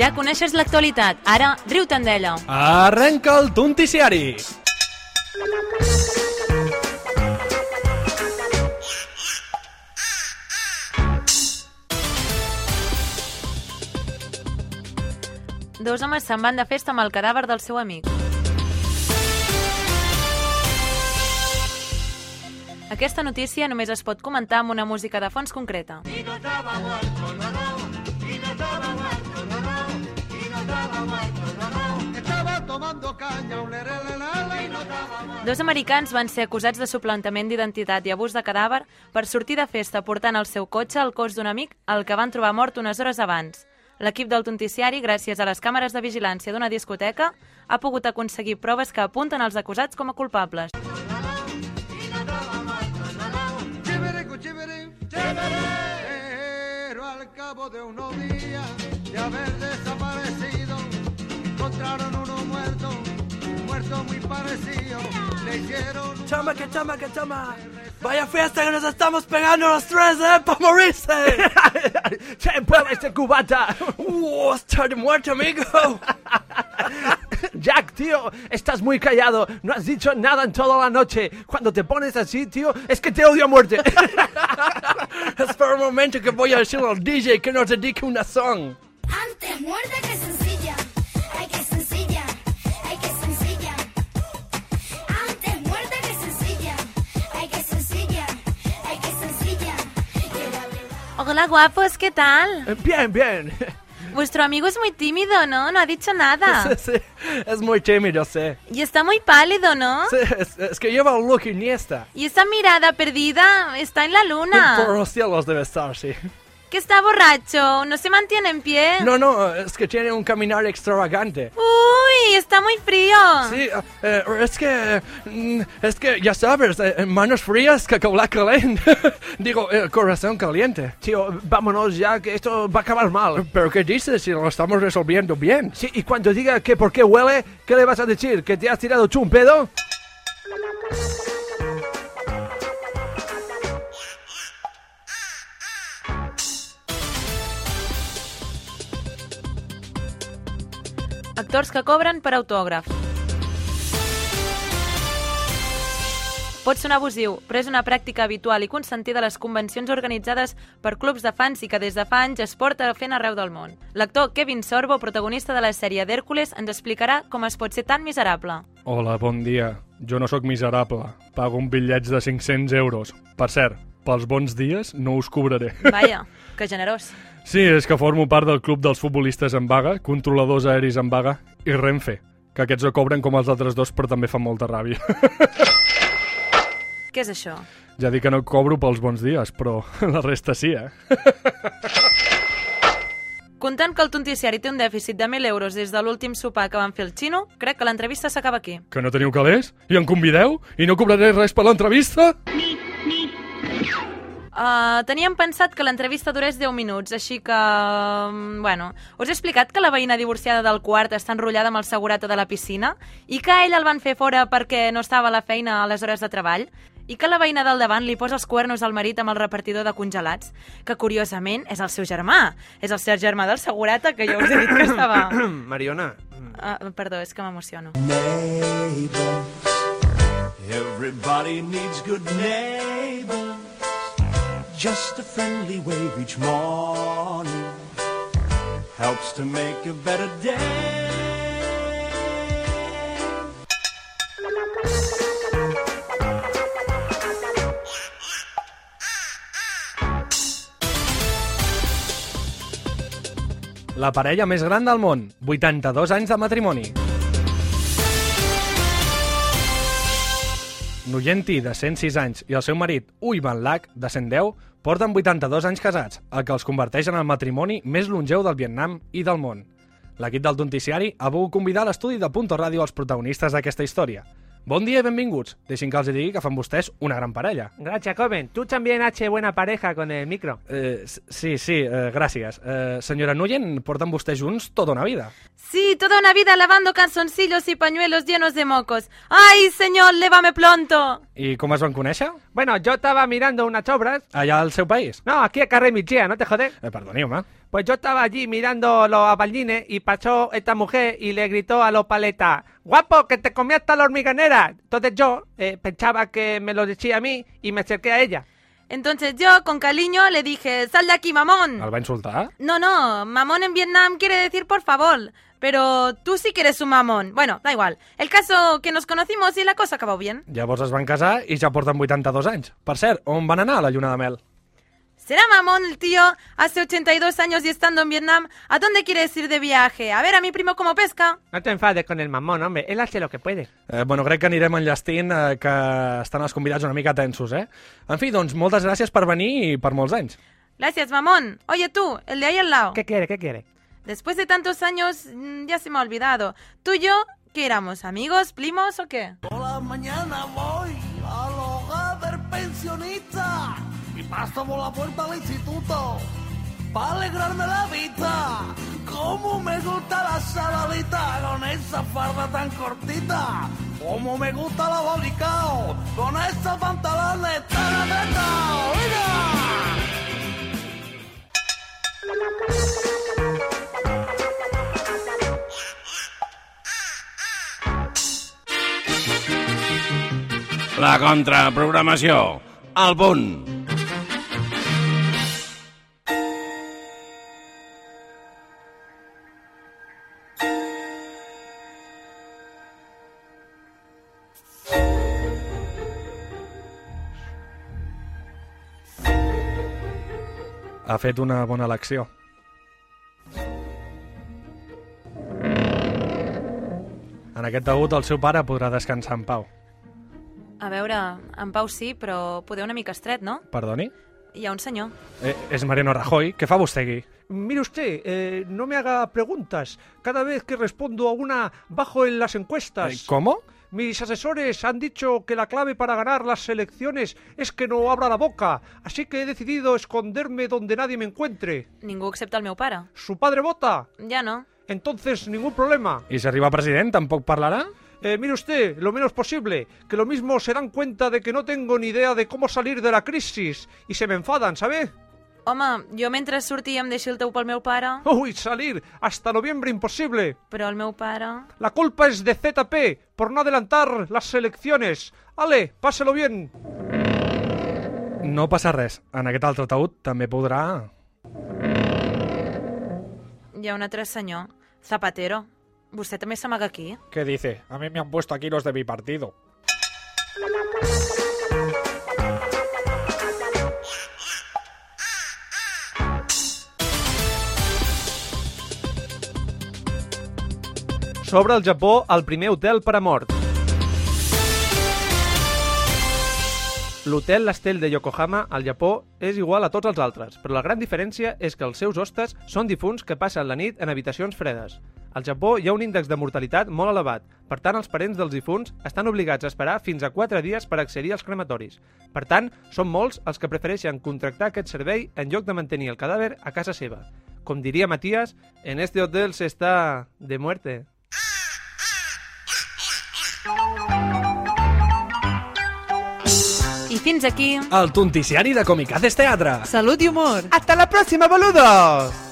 Ja coneixes l'actualitat, ara riu-te'n d'ella. Arrenca el Tonticiari! Dos homes se'n van de festa amb el cadàver del seu amic. Aquesta notícia només es pot comentar amb una música de fons concreta. Dos americans van ser acusats de suplantament d'identitat i abús de cadàver per sortir de festa portant el seu cotxe al cos d'un amic el que van trobar mort unes hores abans. L'equip del Tonticiari, gràcies a les càmeres de vigilància d'una discoteca, ha pogut aconseguir proves que apunten els acusats com a culpables. Pero al cabo de unos días de haber desaparecido, encontraron uno muerto, muerto muy parecido. Le hicieron Chama, que chama, que chama. Vaya fiesta que nos estamos pegando los tres, ¿eh? ¡Pa' morirse! ¡Che, prueba este cubata! ¡Uh, está de muerte, amigo! Jack, tío, estás muy callado. No has dicho nada en toda la noche. Cuando te pones así, tío, es que te odio a muerte. Espera un momento que voy a decirle al DJ que nos dedique una song. Antes muerta que sencilla. Hola guapos, ¿qué tal? Bien, bien. Vuestro amigo es muy tímido, ¿no? No ha dicho nada. Sí, sí, es muy tímido, sí. Y está muy pálido, ¿no? Sí, es, es que lleva un look iniesta. Y esa mirada perdida está en la Por luna. los cielos debe estar, sí. Que está borracho, no se mantiene en pie. No, no, es que tiene un caminar extravagante. Uy, está muy frío. Sí, eh, es que... mm, Es que, ya sabes, eh, manos frías, cacaulá caliente. Digo, el corazón caliente. Tío, vámonos ya, que esto va a acabar mal. ¿Pero qué dices si lo estamos resolviendo bien? Sí, y cuando diga que por qué huele, ¿qué le vas a decir? ¿Que te has tirado tú un pedo? Actors que cobren per autògraf. Pot sonar abusiu, però és una pràctica habitual i consentida a les convencions organitzades per clubs de fans i que des de fa anys es porta fent arreu del món. L'actor Kevin Sorbo, protagonista de la sèrie d'Hèrcules, ens explicarà com es pot ser tan miserable. Hola, bon dia. Jo no sóc miserable. Pago un bitllets de 500 euros. Per cert, pels bons dies no us cobraré. Vaja, que generós. Sí, és que formo part del club dels futbolistes en vaga, controladors aeris en vaga i Renfe, que aquests no cobren com els altres dos, però també fan molta ràbia. Què és això? ja dic que no cobro pels bons dies, però la resta sí, eh? Comptant que el Tonticiari té un dèficit de 1.000 euros des de l'últim sopar que van fer el xino, crec que l'entrevista s'acaba aquí. Que no teniu calés? I em convideu? I no cobraré res per l'entrevista? Uh, teníem pensat que l'entrevista durés 10 minuts, així que... mm, Bueno, us he explicat que la veïna divorciada del quart està enrotllada amb el segurata de la piscina i que a ell el van fer fora perquè no estava a la feina a les hores de treball i que la veïna del davant li posa els cuernos al marit amb el repartidor de congelats, que curiosament és el seu germà. És el seu germà del segurata, que jo us he dit que estava... Mariona, Uh, perdó, és que m'emociono. Everybody needs good neighbors. Just a friendly wave each morning helps to make a better day. La parella més gran del món, 82 anys de matrimoni. Nuyenti, de 106 anys, i el seu marit, Ui Van Lac, de 110, porten 82 anys casats, el que els converteix en el matrimoni més longeu del Vietnam i del món. L'equip del Tonticiari ha volgut convidar a l'estudi de Punto Ràdio als protagonistes d'aquesta història. Bon dia i benvinguts. Deixin que els digui que fan vostès una gran parella. Gracias, joven. Tú también haces buena pareja con el micro. Eh, sí, sí, eh, gràcies. Eh, senyora Nuyen, porten vostès junts tota una vida. Sí, toda una vida lavando calzoncillos y pañuelos llenos de mocos. ¡Ay, señor, lévame pronto! I com es van conèixer? Bueno, yo estaba mirando unas obras. Allà al seu país? No, aquí a Carrer Mitgea, no te jodes. Eh, perdoni, home. Pues yo estaba allí mirando los ballines y pasó esta mujer y le gritó a los paletas, guapo, que te comí hasta la hormiganera. Entonces yo eh, pensaba que me lo decía a mí y me acerqué a ella. Entonces yo, con cariño, le dije, sal de aquí, mamón. El va insultar? No, no, mamón en Vietnam quiere decir por favor. Pero tú sí que eres un mamón. Bueno, da igual. El caso que nos conocimos y la cosa acabó bien. Llavors es van casar i ja porten 82 anys. Per cert, on van anar a la lluna de mel? ¿Será mamón el tío? Hace 82 años y estando en Vietnam, ¿a dónde quieres ir de viaje? ¿A ver a mi primo cómo pesca? No te enfades con el mamón, hombre. Él hace lo que puede. Eh, bueno, crec que anirem enllestint, eh, que estan els convidats una mica tensos, eh? En fi, doncs, moltes gràcies per venir i per molts anys. Gracias, mamón. Oye tú, el de ahí al lado. ¿Qué quiere? ¿Qué quiere? Después de tantos años, mm, ya se me ha olvidado. ¿Tú y yo qué éramos? ¿Amigos? ¿Primos o qué? Por la mañana voy al hogar del pensionista paso por la puerta del instituto para alegrarme la vida. Cómo me gusta la saladita con esa farda tan cortita. Cómo me gusta la bolicao con esos pantalones tan apretados. ¡Mira! La contraprogramació. Al punt. Ha fet una bona elecció. En aquest taüt el seu pare podrà descansar en pau. A veure, en Pau sí, però poder una mica estret, no? Perdoni? Hi ha un senyor. Eh, és Mariano Rajoy. Què fa vostè aquí? Mire usted, eh, no me haga preguntas. Cada vez que respondo a una, bajo en las encuestas. Eh, ¿Cómo? Mis asesores han dicho que la clave para ganar las elecciones es que no abra la boca, así que he decidido esconderme donde nadie me encuentre. Ningú excepte el meu pare. ¿Su padre vota? Ja no. Entonces, ningún problema. I si arriba president, tampoc parlarà? Eh, mire usted, lo menos posible, que lo mismo se dan cuenta de que no tengo ni idea de cómo salir de la crisis y se me enfadan, ¿sabe? Home, jo mentre sortia em deixi el teu pel meu pare, Uy, salir hasta noviembre imposible. però el meu pare... La culpa es de ZP por no adelantar las elecciones. Ale, páselo bien. No passa res. En aquest altre taüt també podrà... Hi ha un altre senyor, Zapatero. Vostè també s'amaga aquí? ¿Qué dice? A mí me han puesto aquí los de mi partido. Sobre el Japó, el primer hotel per a mort. L'hotel L'Estel de Yokohama, al Japó, és igual a tots els altres, però la gran diferència és que els seus hostes són difunts que passen la nit en habitacions fredes. Al Japó hi ha un índex de mortalitat molt elevat, per tant els parents dels difunts estan obligats a esperar fins a 4 dies per accedir als crematoris. Per tant, són molts els que prefereixen contractar aquest servei en lloc de mantenir el cadàver a casa seva. Com diria Matías, en este hotel se está de muerte. Fins aquí... El tonticiari de Comicades Teatre. Salut i humor. ¡Hasta la próxima, boludos!